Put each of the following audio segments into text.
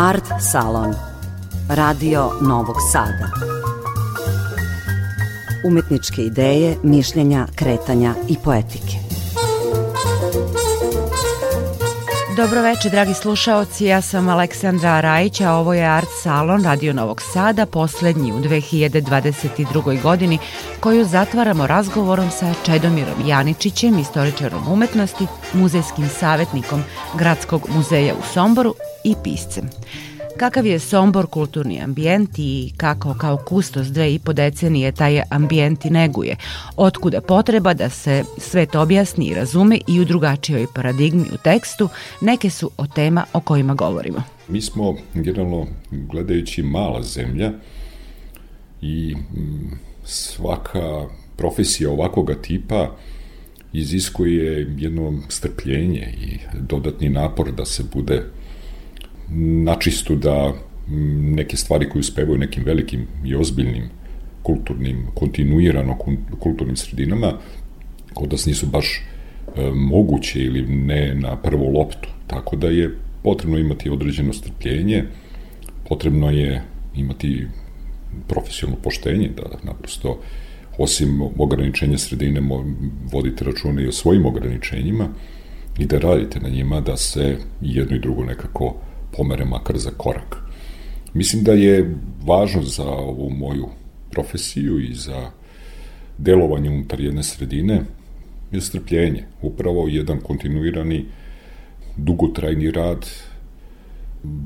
Art Salon. Radio Novog Sada. Umetničke ideje, mišljenja, kretanja i poetike. Dobro večer, dragi slušaoci, ja sam Aleksandra Rajić, a ovo je Art Salon Radio Novog Sada, poslednji u 2022. godini, koju zatvaramo razgovorom sa Čedomirom Janičićem, istoričarom umetnosti, muzejskim savjetnikom Gradskog muzeja u Somboru i piscem. Kakav je Sombor kulturni ambijent i kako kao kustos dve i po decenije taj ambijent i neguje? Otkuda potreba da se svet objasni i razume i u drugačijoj paradigmi u tekstu, neke su o tema o kojima govorimo. Mi smo generalno gledajući mala zemlja i mm, svaka profesija ovakvoga tipa iziskuje jedno strpljenje i dodatni napor da se bude načistu da neke stvari koje uspevaju nekim velikim i ozbiljnim kulturnim, kontinuirano kulturnim sredinama, kod nas nisu baš e, moguće ili ne na prvu loptu. Tako da je potrebno imati određeno strpljenje, potrebno je imati profesionalno poštenje, da naprosto osim ograničenja sredine vodite račune i o svojim ograničenjima i da radite na njima da se jedno i drugo nekako pomere makar za korak. Mislim da je važno za ovu moju profesiju i za delovanje unutar jedne sredine je strpljenje. Upravo jedan kontinuirani dugotrajni rad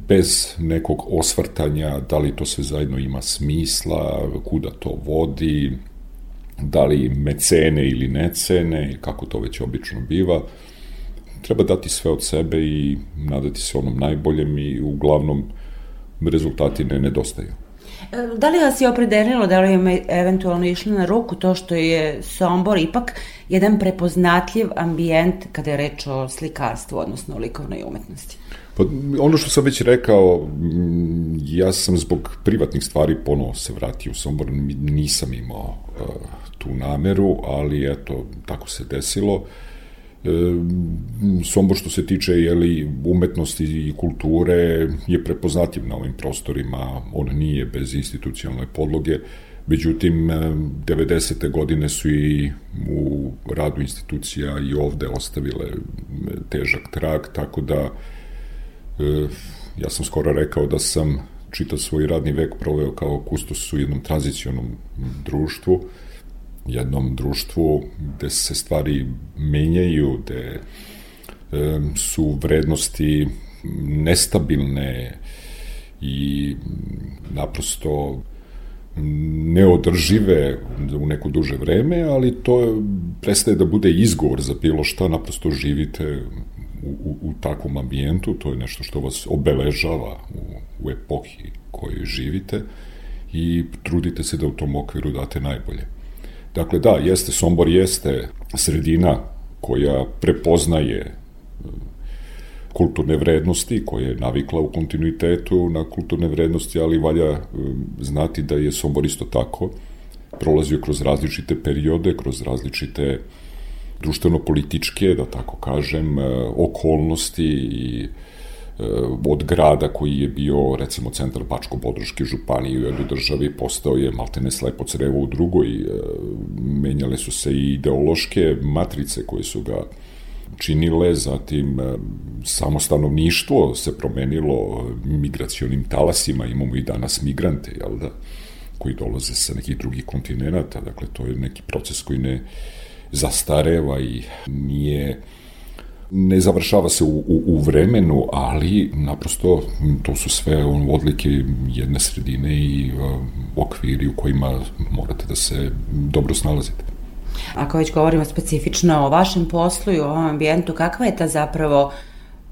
bez nekog osvrtanja da li to sve zajedno ima smisla, kuda to vodi, da li mecene ili necene, kako to već obično biva, treba dati sve od sebe i nadati se onom najboljem i uglavnom rezultati ne nedostaju. E, da li vas je opredelilo, da li je eventualno išlo na ruku to što je Sombor ipak jedan prepoznatljiv ambijent kada je reč o slikarstvu, odnosno o likovnoj umetnosti? Pa, ono što sam već rekao, ja sam zbog privatnih stvari ponovo se vratio u Sombor, nisam imao uh, tu nameru, ali eto, tako se desilo. Uh, Sombor što se tiče jeli, umetnosti i kulture je prepoznatljiv na ovim prostorima, on nije bez institucionalne podloge, međutim 90. godine su i u radu institucija i ovde ostavile težak trag, tako da ja sam skoro rekao da sam čitav svoj radni vek proveo kao kustos u jednom tranzicionom društvu, jednom društvu gde se stvari menjaju, gde su vrednosti nestabilne i naprosto neodržive u neko duže vreme, ali to prestaje da bude izgovor za bilo šta, naprosto živite u, u, u takvom ambijentu, to je nešto što vas obeležava u, u epohi kojoj živite i trudite se da u tom okviru date najbolje. Dakle, da, jeste, Sombor jeste sredina koja prepoznaje e, kulturne vrednosti, koja je navikla u kontinuitetu na kulturne vrednosti, ali valja e, znati da je Sombor isto tako prolazio kroz različite periode, kroz različite društveno-političke, da tako kažem, e, okolnosti i od grada koji je bio recimo centar Bačko-Bodroške županije u jednoj državi postao je maltene slepo crevo u drugoj eh, menjale su se i ideološke matrice koje su ga činile, zatim eh, samo stanovništvo se promenilo migracionim talasima, imamo i danas migrante, jel da, koji dolaze sa nekih drugih kontinenta, dakle to je neki proces koji ne zastareva i nije ne završava se u, u, u vremenu, ali naprosto to su sve odlike jedne sredine i okviri u kojima morate da se dobro snalazite. Ako već govorimo specifično o vašem poslu i o ovom ambijentu, kakva je ta zapravo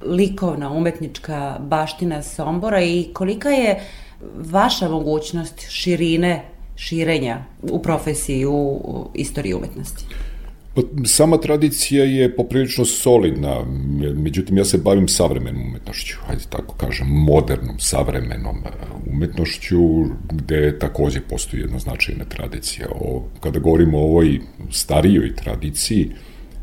likovna, umetnička baština Sombora i kolika je vaša mogućnost širine, širenja u profesiji, u istoriji umetnosti? Pa, sama tradicija je poprilično solidna, međutim ja se bavim savremenom umetnošću, hajde tako kažem, modernom, savremenom e, umetnošću, gde takođe postoji jedna značajna tradicija. O, kada govorimo o ovoj starijoj tradiciji,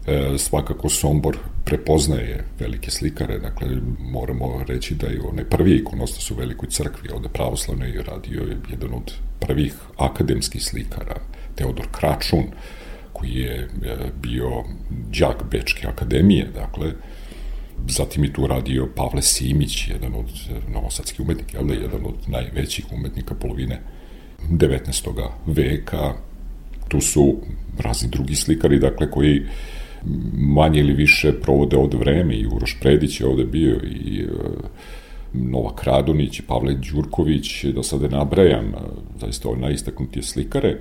E, svakako Sombor prepoznaje velike slikare, dakle moramo reći da je onaj prvi ikonostas u Velikoj crkvi, ovde pravoslavne je radio je jedan od prvih akademskih slikara, Teodor Kračun, koji je e, bio đak Bečke akademije, dakle, zatim je tu radio Pavle Simić, jedan od novosadskih umetnika, ali jedan od najvećih umetnika polovine 19. veka. Tu su razni drugi slikari, dakle, koji manje ili više provode ovde vreme i Uroš Predić je ovde bio i e, Nova Radonić i Pavle Đurković, da sada nabrajam, zaista ove najistaknutije slikare,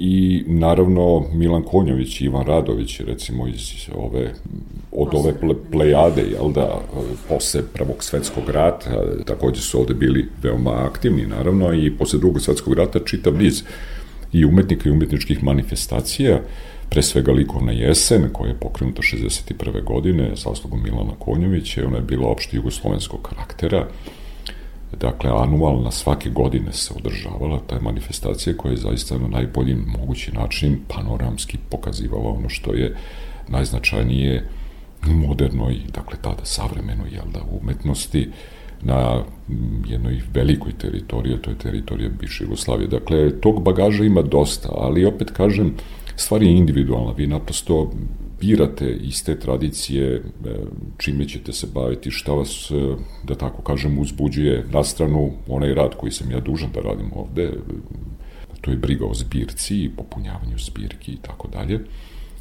i naravno Milan Konjović i Ivan Radović, recimo iz ove, od ove plejade, jel da, posle Prvog svetskog rata, takođe su ovde bili veoma aktivni, naravno, i posle drugog svetskog rata čitav niz i umetnika i umetničkih manifestacija, pre svega likovna jesen, koja je pokrenuta 61. godine sa oslogom Milana Konjovića, ona je bila opšte jugoslovenskog karaktera, dakle, anualna svake godine se održavala ta manifestacija koja je zaista na najbolji mogući način panoramski pokazivala ono što je najznačajnije modernoj, dakle tada savremenoj jel da, umetnosti na jednoj velikoj teritoriji, to je teritorija bivše Jugoslavije. Dakle, tog bagaža ima dosta, ali opet kažem, stvari je individualna, vi naprosto birate iz te tradicije e, čime ćete se baviti, šta vas, e, da tako kažem, uzbuđuje na stranu onaj rad koji sam ja dužan da radim ovde, to je briga o zbirci i popunjavanju zbirki i tako dalje,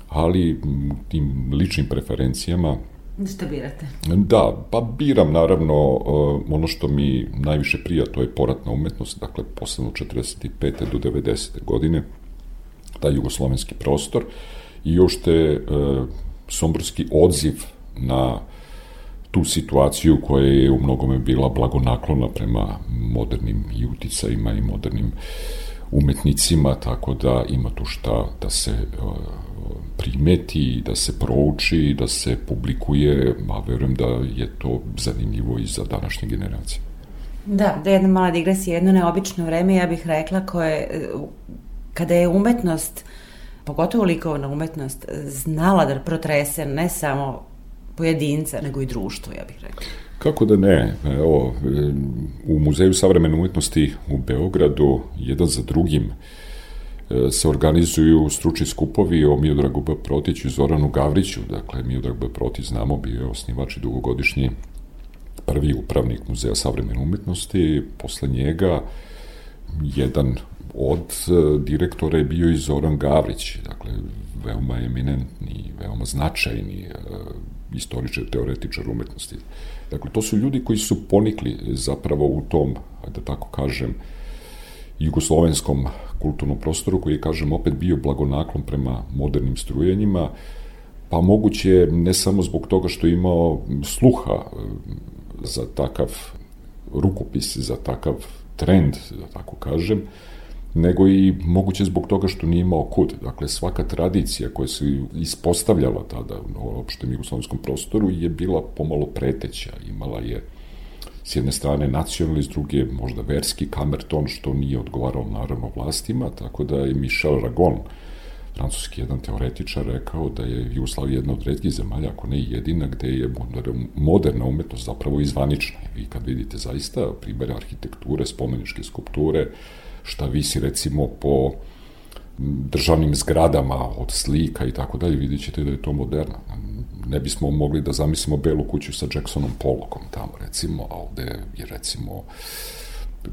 ali tim ličnim preferencijama Šta birate? Da, pa biram naravno e, ono što mi najviše prija, to je poratna umetnost, dakle posledno 45. do 90. godine, taj jugoslovenski prostor, i uopšte e, somborski odziv na tu situaciju koja je u mnogome bila blagonaklona prema modernim i uticajima i modernim umetnicima, tako da ima tu šta da se e, primeti, da se prouči, da se publikuje, a verujem da je to zanimljivo i za današnje generacije. Da, da jedna mala digresija, jedno neobično vreme, ja bih rekla, koje, kada je umetnost uh, pogotovo likovna umetnost, znala da protrese ne samo pojedinca, nego i društvo, ja bih rekla. Kako da ne? Evo, u Muzeju savremene umetnosti u Beogradu, jedan za drugim, e, se organizuju stručni skupovi o Miodragu B. Protiću i Zoranu Gavriću. Dakle, Miodrag B. Protić, znamo, bio je osnivač i dugogodišnji prvi upravnik Muzeja savremene umetnosti. Posle njega, jedan od e, direktora je bio i Zoran Gavrić, dakle, veoma eminentni, veoma značajni e, istoričar, teoretičar umetnosti. Dakle, to su ljudi koji su ponikli zapravo u tom, da tako kažem, jugoslovenskom kulturnom prostoru koji je, kažem, opet bio blagonaklon prema modernim strujenjima, pa moguće ne samo zbog toga što je imao sluha e, za takav rukopis, za takav trend, da tako kažem, nego i moguće zbog toga što nije imao kud. Dakle, svaka tradicija koja se ispostavljala tada u opštem jugoslovenskom prostoru je bila pomalo preteća. Imala je s jedne strane nacionalni, s druge možda verski kamerton, što nije odgovarao naravno vlastima, tako da je Michel Ragon, francuski jedan teoretičar, rekao da je Jugoslavija jedna od redkih zemalja, ako ne i jedina, gde je moderna umetnost zapravo izvanična. Vi kad vidite zaista primere arhitekture, spomeničke skulpture, šta visi recimo po državnim zgradama od slika i tako dalje, vidjet ćete da je to moderno. Ne bismo mogli da zamislimo belu kuću sa Jacksonom Pollockom tamo, recimo, a ovde je recimo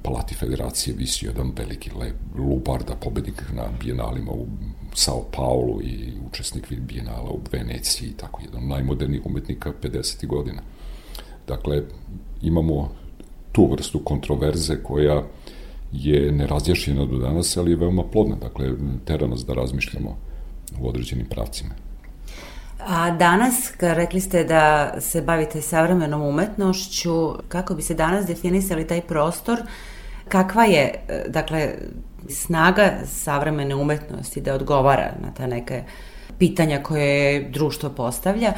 Palati Federacije visio jedan veliki lep lubarda, pobednik na bijenalima u Sao Paulo i učesnik bijenala u Veneciji, tako jedan najmodernijih umetnika 50. godina. Dakle, imamo tu vrstu kontroverze koja je nerazjašnjena do danas, ali je veoma plodna, dakle, tera nas da razmišljamo u određenim pravcima. A danas, kad rekli ste da se bavite savremenom umetnošću, kako bi se danas definisali taj prostor, kakva je, dakle, snaga savremene umetnosti da odgovara na ta neke pitanja koje društvo postavlja.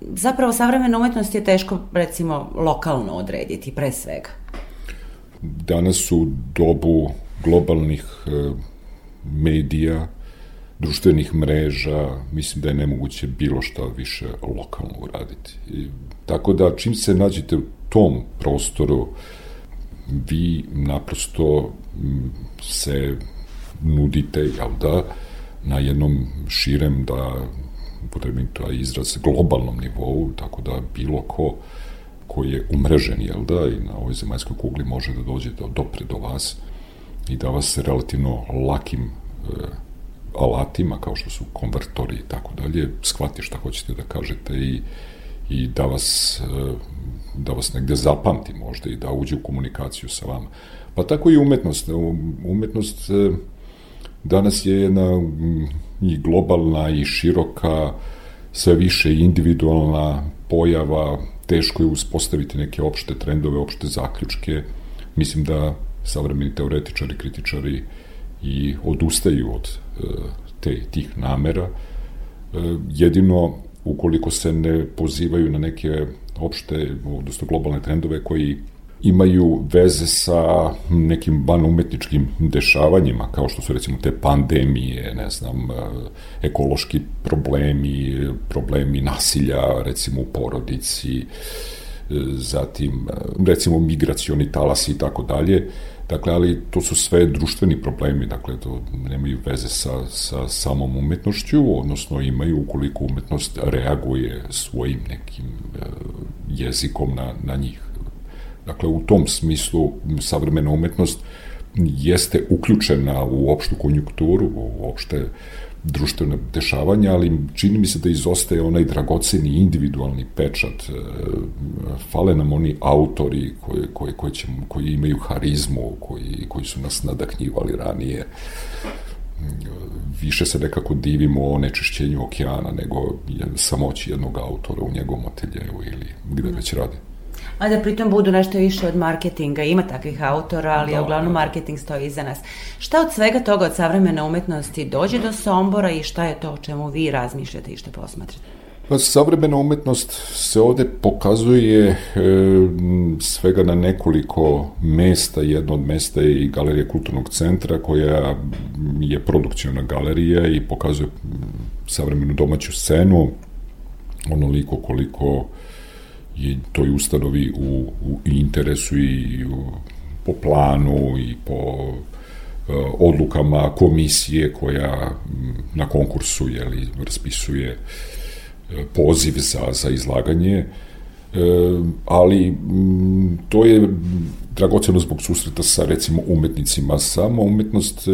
Zapravo, savremena umetnost je teško, recimo, lokalno odrediti, pre svega danas u dobu globalnih e, medija, društvenih mreža, mislim da je nemoguće bilo šta više lokalno uraditi. I, tako da čim se nađete u tom prostoru, vi naprosto se nudite, jel da, na jednom širem, da potrebim taj izraz, globalnom nivou, tako da bilo ko koji je umrežen, jel da, i na ovoj zemaljskoj kugli može da dođe do, dopre do vas i da vas relativno lakim e, alatima, kao što su konvertori i tako dalje, shvati šta hoćete da kažete i, i da vas, e, da vas negde zapamti možda i da uđe u komunikaciju sa vama. Pa tako i umetnost. Umetnost e, danas je jedna i globalna i široka, sve više individualna pojava, teško je uspostaviti neke opšte trendove, opšte zaključke. Mislim da savremeni teoretičari, kritičari i odustaju od e, te, tih namera. E, jedino ukoliko se ne pozivaju na neke opšte, odnosno globalne trendove koji imaju veze sa nekim van umetničkim dešavanjima, kao što su recimo te pandemije, ne znam, e, ekološki problemi, problemi nasilja, recimo u porodici, e, zatim, e, recimo, migracioni talasi i tako dalje. Dakle, ali to su sve društveni problemi, dakle, to nemaju veze sa, sa samom umetnošću, odnosno imaju ukoliko umetnost reaguje svojim nekim jezikom na, na njih. Dakle, u tom smislu savremena umetnost jeste uključena u opštu konjunkturu, u opšte društvene dešavanja, ali čini mi se da izostaje onaj dragoceni individualni pečat. E, fale nam oni autori koji, koji, koji, će, koji imaju harizmu, koji, koji su nas nadaknjivali ranije. Više se nekako divimo o nečišćenju okeana nego samoći jednog autora u njegovom ateljevu ili gde već radi a da pritom budu nešto više od marketinga. Ima takvih autora, ali da, uglavnom da. marketing stoji iza nas. Šta od svega toga od savremene umetnosti dođe do Sombora i šta je to o čemu vi razmišljate i što posmatrate? Pa savremena umetnost se ovde pokazuje e, svega na nekoliko mesta. Jedno od mesta je i Galerija kulturnog centra koja je produkcijona galerija i pokazuje savremenu domaću scenu onoliko koliko je toj ustanovi u, u interesu i u, po planu i po uh, odlukama komisije koja na konkursu je li, raspisuje uh, poziv za, za izlaganje ali m, to je dragoceno zbog susreta sa recimo umetnicima sama umetnost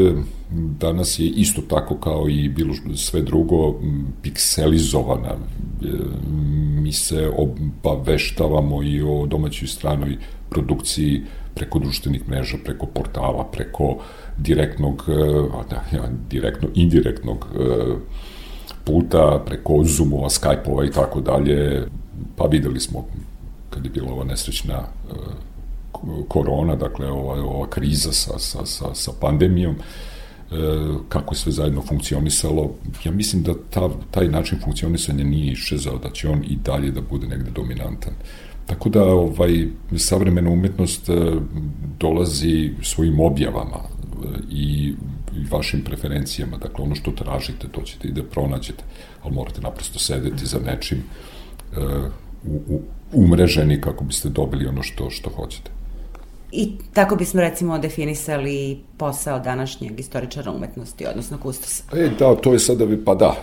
danas je isto tako kao i bilo sve drugo pikselizovana mi se obaveštavamo i o domaćoj stranoj produkciji preko društvenih mreža, preko portala, preko direktnog, e, da, direktno, indirektnog e, puta, preko Zoomova, Skypeova i tako dalje. Pa videli smo kad je bila ova nesrećna e, korona, dakle ova, ova kriza sa, sa, sa, sa pandemijom, kako je sve zajedno funkcionisalo. Ja mislim da ta, taj način funkcionisanja nije išezao, da će on i dalje da bude negde dominantan. Tako da ovaj, savremena umetnost e, dolazi svojim objavama e, i vašim preferencijama. Dakle, ono što tražite, to ćete i da pronađete, ali morate naprosto sedeti za nečim uh, u, u, umreženi kako biste dobili ono što, što hoćete. I tako bismo recimo definisali posao današnjeg istoričara umetnosti, odnosno kustosa. E, da, to je sada, pa da,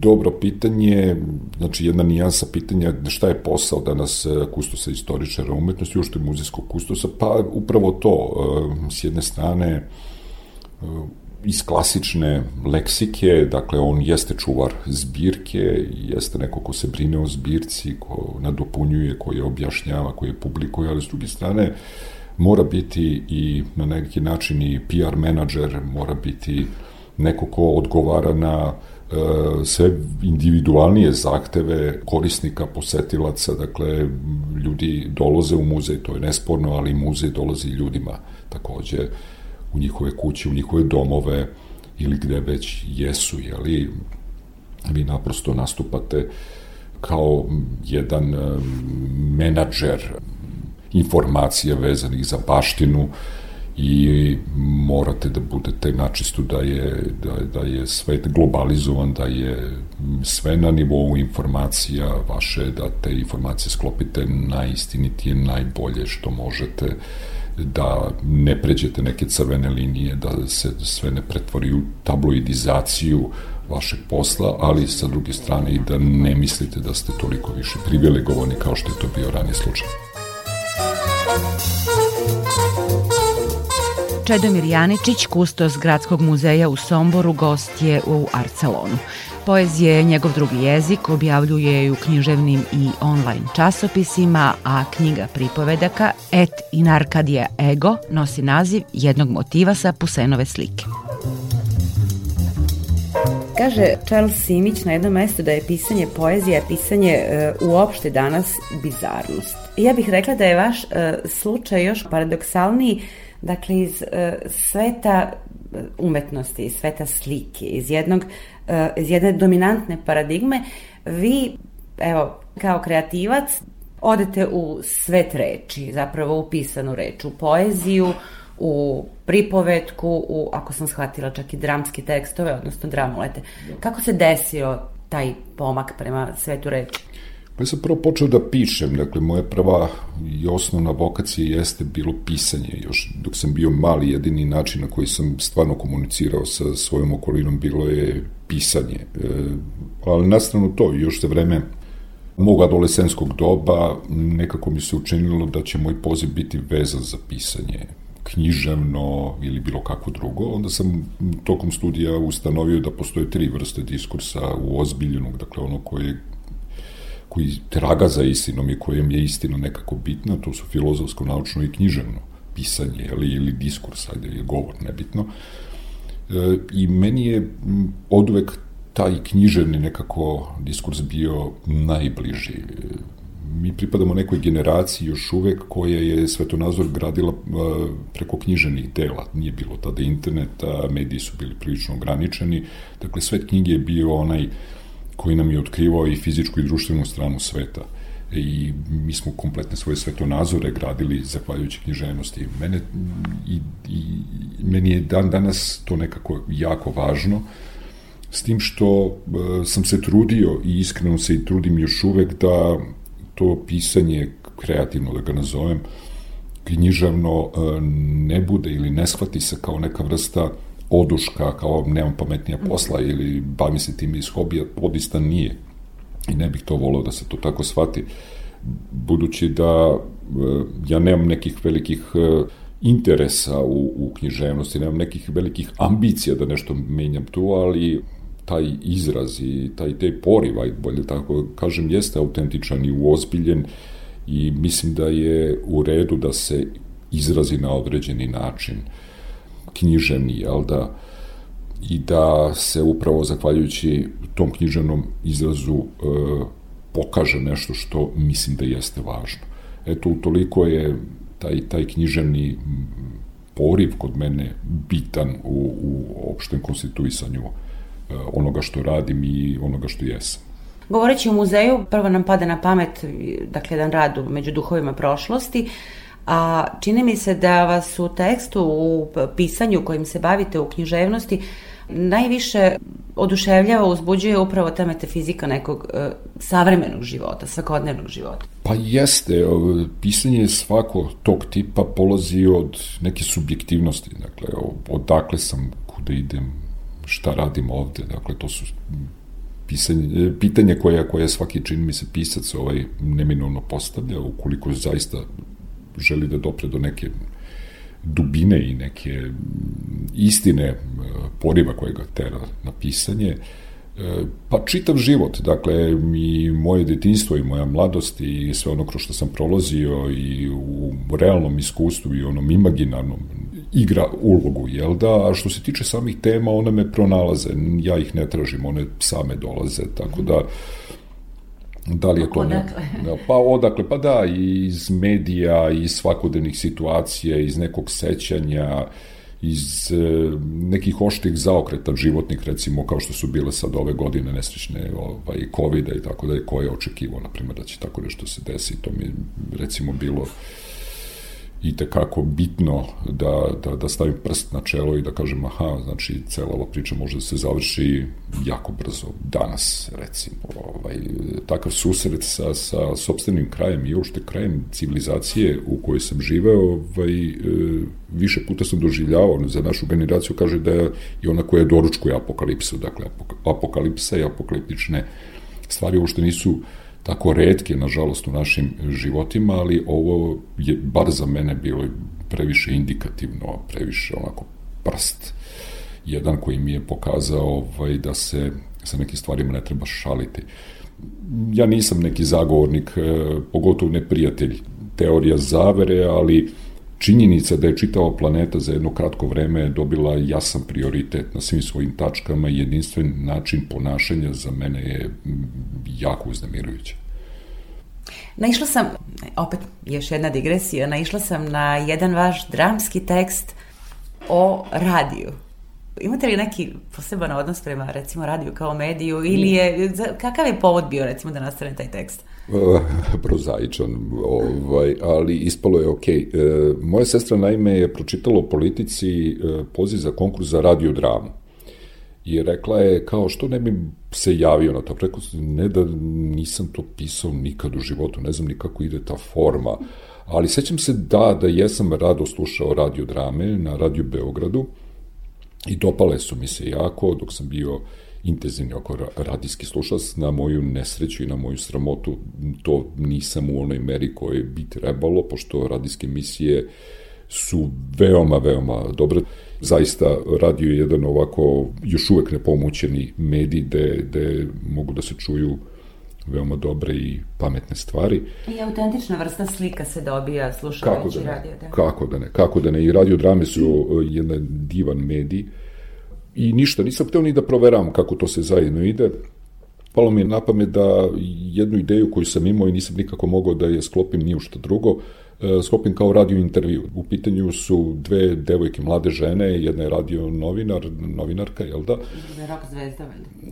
dobro pitanje, znači jedna nijansa pitanja šta je posao danas e, kustosa istoričara umetnosti, ušto je muzejskog kustosa, pa upravo to, e, s jedne strane, e, iz klasične leksike, dakle on jeste čuvar zbirke, jeste neko ko se brine o zbirci, ko nadopunjuje, ko je objašnjava, ko je publikuje, ali s druge strane mora biti i na neki način i PR menadžer, mora biti neko ko odgovara na e, sve individualnije zahteve korisnika, posetilaca, dakle ljudi dolaze u muzej, to je nesporno, ali muzej dolazi ljudima takođe u njihove kuće, u njihove domove ili gde već jesu, jeli, vi naprosto nastupate kao jedan menadžer informacija vezanih za baštinu i morate da budete načistu da je, da, da je svet globalizovan, da je sve na nivou informacija vaše, da te informacije sklopite najistinitije, najbolje što možete, da ne pređete neke crvene linije, da se sve ne pretvori u tabloidizaciju vašeg posla, ali sa druge strane i da ne mislite da ste toliko više privilegovani kao što je to bio ranije slučaj. Čedomir Janičić, kustos Gradskog muzeja u Somboru, gost je u Arcelonu. Poezija je njegov drugi jezik, objavljuje je u književnim i online časopisima, a knjiga pripovedaka Et in Arcadia Ego nosi naziv jednog motiva sa Pusenove slike. Kaže Charles Simić na jednom mestu da je pisanje poezije, pisanje e, uopšte danas bizarnost. Ja bih rekla da je vaš e, slučaj još paradoksalniji, dakle iz e, sveta umetnosti, iz sveta slike, iz jednog e, iz jedne dominantne paradigme, vi, evo, kao kreativac, odete u svet reči, zapravo u pisanu reč, u poeziju, u pripovetku, u, ako sam shvatila, čak i dramske tekstove, odnosno dramolete. Kako se desio taj pomak prema svetu reči? Pa ja sam prvo počeo da pišem, dakle moja prva i osnovna vokacija jeste bilo pisanje, još dok sam bio mali jedini način na koji sam stvarno komunicirao sa svojom okolinom bilo je pisanje. E, ali nastrano to, još za vreme mog adolescenskog doba nekako mi se učinilo da će moj poziv biti vezan za pisanje književno ili bilo kako drugo, onda sam tokom studija ustanovio da postoje tri vrste diskursa u ozbiljenog, dakle ono koje koji traga za istinom i kojem je istina nekako bitna, to su filozofsko, naučno i književno pisanje ili, ili diskurs, ajde je govor, nebitno. E, I meni je od uvek taj književni nekako diskurs bio najbliži. Mi pripadamo nekoj generaciji još uvek koja je svetonazor gradila e, preko književnih dela. Nije bilo tada interneta, mediji su bili prilično ograničeni. Dakle, svet knjige je bio onaj koji nam je otkrivao i fizičku i društvenu stranu sveta i mi smo kompletne svoje svetonazore gradili zahvaljujući književnosti. Mene, i, i, meni je dan danas to nekako jako važno, s tim što e, sam se trudio i iskreno se i trudim još uvek da to pisanje, kreativno da ga nazovem, književno e, ne bude ili ne shvati se kao neka vrsta oduška, kao nemam pametnija posla ili bavim se tim iz hobija, odista nije. I ne bih to volao da se to tako shvati, budući da e, ja nemam nekih velikih e, interesa u, u književnosti, nemam nekih velikih ambicija da nešto menjam tu, ali taj izraz i taj, taj poriv, aj bolje tako kažem, jeste autentičan i uozbiljen i mislim da je u redu da se izrazi na određeni način. Uh, književni, jel da, i da se upravo zahvaljujući tom književnom izrazu e, pokaže nešto što mislim da jeste važno. Eto, utoliko je taj, taj književni poriv kod mene bitan u, u opštem konstituisanju e, onoga što radim i onoga što jesam. Govoreći o muzeju, prvo nam pada na pamet, dakle, jedan rad među duhovima prošlosti, a čini mi se da vas u tekstu, u pisanju kojim se bavite u književnosti, najviše oduševljava, uzbuđuje upravo ta metafizika nekog e, savremenog života, svakodnevnog života. Pa jeste, pisanje svako tog tipa polazi od neke subjektivnosti, dakle, odakle sam, kuda idem, šta radim ovde, dakle, to su pisanje, e, pitanja koja, koja svaki čini mi se pisac ovaj neminovno postavlja, ukoliko zaista želi da dopre do neke dubine i neke istine e, poriva koje ga tera na pisanje, e, pa čitav život, dakle i moje detinstvo i moja mladost i sve ono kroz što sam prolazio i u realnom iskustvu i onom imaginarnom igra ulogu, jel da? A što se tiče samih tema, one me pronalaze, ja ih ne tražim, one same dolaze, tako da Da li je to odakle? Ne, pa odakle? Pa da, iz medija, iz svakodnevnih situacija, iz nekog sećanja, iz e, nekih oštih zaokreta životnih, recimo, kao što su bile sad ove godine nesrećne ovaj, covid i tako da je ko je očekivao, na primjer, da će tako nešto se desi. To mi recimo bilo i tekako bitno da, da, da stavim prst na čelo i da kažem aha, znači cela ova priča može da se završi jako brzo, danas recimo. Ovaj, takav susret sa, sa sobstvenim krajem i uopšte krajem civilizacije u kojoj sam živeo, ovaj, e, više puta sam doživljavao, za našu generaciju kaže da je i ona koja doručkuje apokalipsu, dakle apokalipsa i apokaliptične stvari uopšte nisu tako redke, nažalost, u našim životima, ali ovo je, bar za mene, bilo previše indikativno, previše onako prst jedan koji mi je pokazao ovaj, da se sa nekim stvarima ne treba šaliti. Ja nisam neki zagovornik, eh, pogotovo ne prijatelj teorija zavere, ali činjenica da je čitava planeta za jedno kratko vreme dobila jasan prioritet na svim svojim tačkama i jedinstven način ponašanja za mene je jako uznemirujuće. Naišla sam, opet još jedna digresija, naišla sam na jedan vaš dramski tekst o radiju. Imate li neki poseban odnos prema recimo radiju kao mediju ili je, kakav je povod bio recimo da nastane taj tekst? prozaičan, ovaj, ali ispalo je ok. E, moja sestra naime je pročitala o politici e, poziv za konkurs za radiodramu. I rekla je kao što ne bi se javio na to. Rekao ne da nisam to pisao nikad u životu, ne znam ni kako ide ta forma. Ali sećam se da, da jesam rado slušao radiodrame na Radio Beogradu i dopale su mi se jako dok sam bio intenzivni oko radijski slušac, na moju nesreću i na moju sramotu to nisam u onoj meri koje bi trebalo, pošto radijske emisije su veoma, veoma dobre. Zaista radio je jedan ovako još uvek nepomućeni medij gde, gde mogu da se čuju veoma dobre i pametne stvari. I autentična vrsta slika se dobija slušajući kako da radio. Da. Kako da ne, kako da ne. I radiodrame su jedan divan medij i ništa, nisam hteo ni da proveram kako to se zajedno ide. Palo mi je na pamet da jednu ideju koju sam imao i nisam nikako mogao da je sklopim ni u što drugo, e, sklopim kao radio intervju. U pitanju su dve devojke, mlade žene, jedna je radio novinar, novinarka, jel da? Druga je rock zvezda,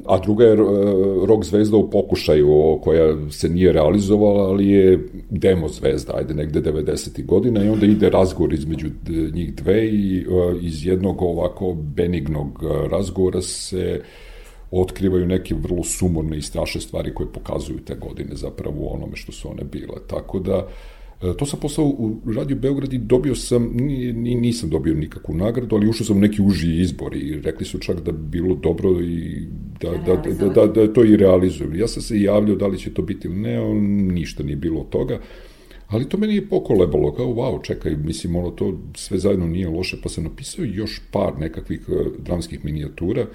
A druga je e, rock zvezda u pokušaju, koja se nije realizovala, ali je demo zvezda, ajde, negde 90. godina i onda ide razgovor između njih dve i e, iz jednog ovako benignog razgovora se otkrivaju neke vrlo sumorne i strašne stvari koje pokazuju te godine zapravo u onome što su one bile. Tako da, e, To sam poslao u Radio Beograd i dobio sam, nisam dobio nikakvu nagradu, ali ušao sam u neki uži izbor i rekli su čak da bi bilo dobro i da, da, da, da, da to i realizujem. Ja sam se javljao da li će to biti ili ne, on, ništa nije bilo od toga. Ali to meni je pokolebalo, kao wow, čekaj, mislim, ono to sve zajedno nije loše, pa sam napisao još par nekakvih e, dramskih minijatura, uh,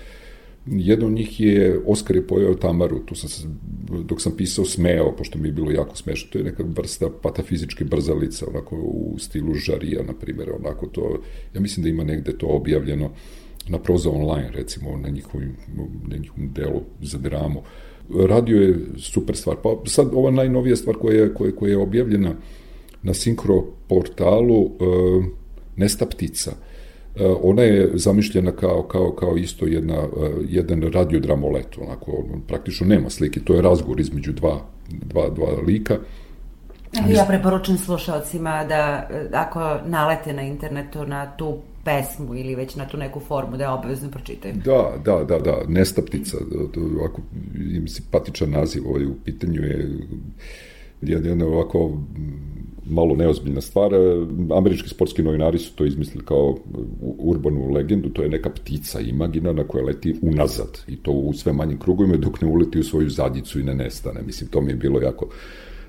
Jedna od njih je, Oskar je pojao Tamaru, tu sam se, dok sam pisao smeo, pošto mi je bilo jako smešno, to je neka vrsta patafizičke brzalica, onako u stilu žarija, na primjer, onako to, ja mislim da ima negde to objavljeno na proza online, recimo, na njihovim, na njihovom delu za dramu. Radio je super stvar. Pa sad, ova najnovija stvar koja je, koja, koja je objavljena na Sinkro portalu, uh, Nesta ptica, E, ona je zamišljena kao, kao, kao isto jedna, e, jedan radiodram o letu, onako, praktično nema slike, to je razgovor između dva, dva, dva lika. Ja preporučujem slušalcima da e, ako nalete na internetu na tu pesmu ili već na tu neku formu da je obavezno pročitaju. Da, da, da, da, Nestaptica, ovako im simpatičan naziv, ovaj u pitanju je jedna ovako malo neozbiljna stvar. Američki sportski novinari su to izmislili kao urbanu legendu, to je neka ptica imaginarna koja leti unazad i to u sve manjim krugovima dok ne uleti u svoju zadnjicu i ne nestane. Mislim, to mi je bilo jako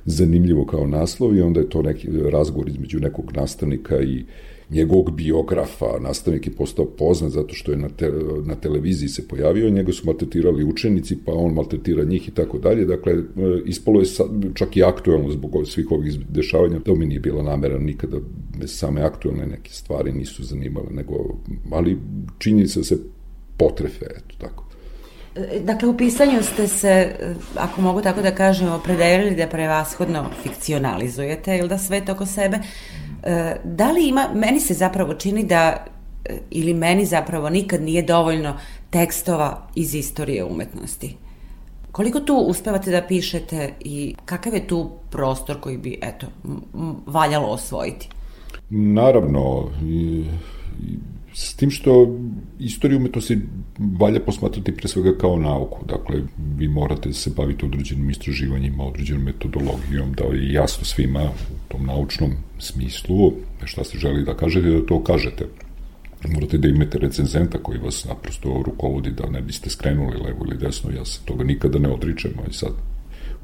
zanimljivo kao naslov i onda je to neki razgovor između nekog nastavnika i njegovog biografa, nastavnik je postao poznat zato što je na, te, na televiziji se pojavio, njega su maltretirali učenici, pa on maltretira njih i tako dalje, dakle, e, ispalo je sad, čak i aktuelno zbog svih ovih dešavanja, to mi nije bila namera nikada, me same aktuelne neke stvari nisu zanimale, nego, ali činjenica se potrefe, eto tako. Dakle, u pisanju ste se, ako mogu tako da kažem, opredelili da prevashodno fikcionalizujete ili da svet oko sebe E, da li ima, meni se zapravo čini da, e, ili meni zapravo nikad nije dovoljno tekstova iz istorije umetnosti. Koliko tu uspevate da pišete i kakav je tu prostor koji bi, eto, valjalo osvojiti? Naravno, i, i, s tim što istoriju umetnosti valja posmatrati pre svega kao nauku. Dakle, vi morate se baviti određenim istraživanjima, određenom metodologijom, da je jasno svima u tom naučnom smislu šta se želi da kažete, da to kažete. Morate da imate recenzenta koji vas naprosto rukovodi da ne biste skrenuli levo ili desno, ja se toga nikada ne odričem, i sad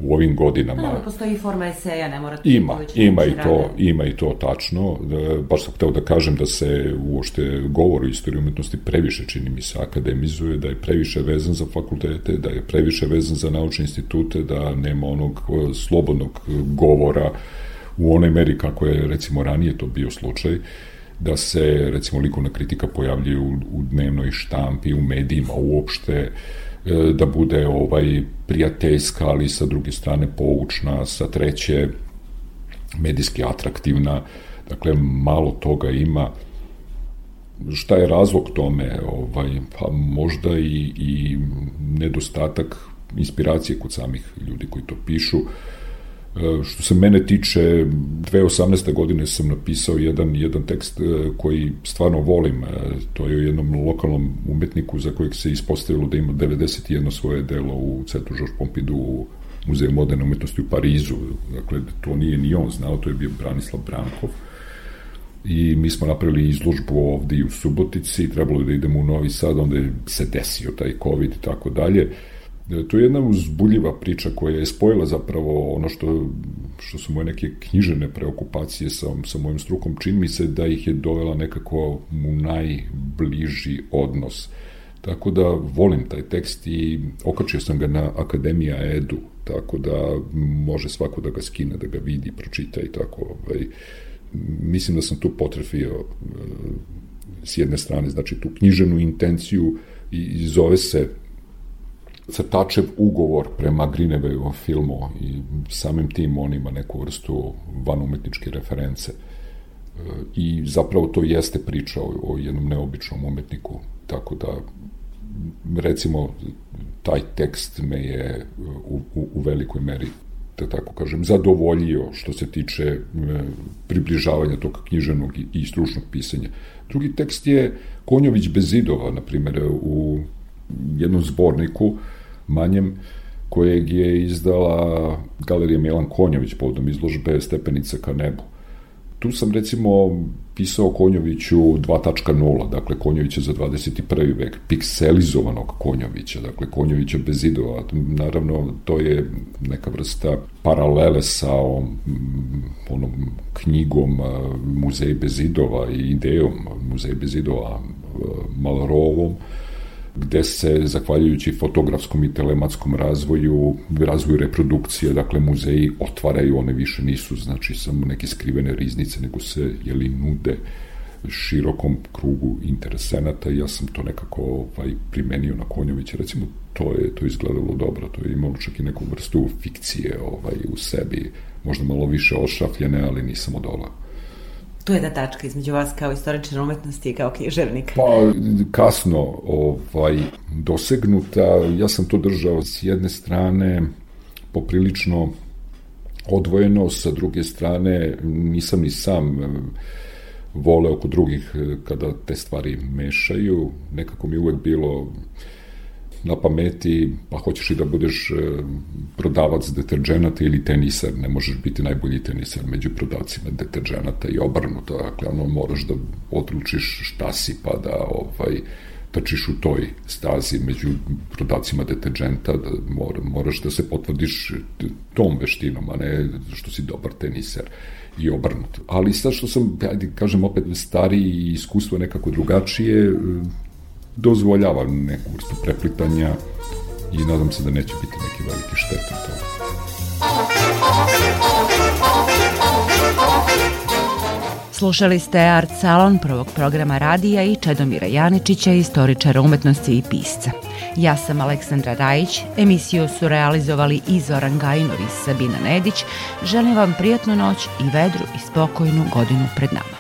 u ovim godinama. Da, postoji forma eseja, ne morate ima, ima i to, ima i to tačno. Da, baš sam hteo da kažem da se uošte govor o istoriji umetnosti previše čini mi se akademizuje, da je previše vezan za fakultete, da je previše vezan za naučne institute, da nema onog slobodnog govora u onoj meri kako je recimo ranije to bio slučaj da se recimo likovna kritika pojavljuje u, u dnevnoj štampi, u medijima uopšte, E, da bude ovaj prijateljska, ali sa druge strane poučna, sa treće medijski atraktivna, dakle malo toga ima. Šta je razlog tome? Ovaj, pa možda i, i nedostatak inspiracije kod samih ljudi koji to pišu. Uh, E, što se mene tiče, 2018. godine sam napisao jedan, jedan tekst e, koji stvarno volim. E, to je o jednom lokalnom umetniku za kojeg se ispostavilo da ima 91 svoje delo u Centru Georges Pompidou u Muzeju moderne umetnosti u Parizu. Dakle, to nije ni on znao, to je bio Branislav Brankov. I mi smo napravili izložbu ovde u Subotici, trebalo je da idemo u Novi Sad, onda je se desio taj COVID i tako dalje E, to je jedna uzbuljiva priča koja je spojila zapravo ono što, što su moje neke knjižene preokupacije sa, sa mojim strukom. Čini mi se da ih je dovela nekako u najbliži odnos. Tako da volim taj tekst i okačio sam ga na Akademija Edu, tako da može svako da ga skine, da ga vidi, pročita i tako. Ovaj, mislim da sam tu potrefio e, s jedne strane, znači tu knjiženu intenciju i zove se crtačev ugovor prema Grinevejovom filmu i samim tim on ima neku vrstu vanumetničke reference. E, I zapravo to jeste priča o, o jednom neobičnom umetniku, tako da recimo taj tekst me je u, u, u velikoj meri da tako kažem, zadovoljio što se tiče e, približavanja tog knjiženog i, stručnog pisanja. Drugi tekst je Konjović bez zidova, na primjer, u jednom zborniku manjem, kojeg je izdala Galerija Milan Konjović povodom izložbe Stepenica ka nebu. Tu sam recimo pisao Konjoviću 2.0, dakle Konjovića za 21. vek, pikselizovanog Konjovića, dakle Konjovića bez zidova. Naravno, to je neka vrsta paralele sa onom, onom knjigom Muzej bez zidova i idejom Muzej bez zidova Malorovom, gde se, zahvaljujući fotografskom i telematskom razvoju, razvoju reprodukcije, dakle muzeji otvaraju, one više nisu, znači samo neke skrivene riznice, nego se, jeli, nude širokom krugu interesenata. Ja sam to nekako ovaj, primenio na Konjovića, recimo to je to izgledalo dobro, to je imalo čak i neku vrstu fikcije ovaj, u sebi, možda malo više ošrafljene, ali nisam odolao. Tu da tačka između vas kao istoričar umetnosti i kao književnik. Pa kasno ovaj, dosegnuta, ja sam to držao s jedne strane poprilično odvojeno, sa druge strane nisam ni sam vole oko drugih kada te stvari mešaju. Nekako mi uvek bilo na pameti, pa hoćeš i da budeš e, prodavac deterđenata ili tenisar, ne možeš biti najbolji tenisar među prodavcima deterđenata i obrnuto, dakle, ono, moraš da odlučiš šta si, pa da, ovaj, trčiš u toj stazi među prodavcima deterđenta, da moraš da se potvrdiš tom veštinom, a ne što si dobar tenisar i obrnuto. Ali sad što sam, ajde kažem opet, stariji i iskustvo nekako drugačije, dozvoljava neku vrstu preplitanja i nadam se da neće biti neki veliki štete od toga. Slušali ste Art Salon prvog programa radija i Čedomira Janičića, istoričara umetnosti i pisca. Ja sam Aleksandra Rajić, emisiju su realizovali i Zoran Gajinov i Sabina Nedić. Želim vam prijatnu noć i vedru i spokojnu godinu pred nama.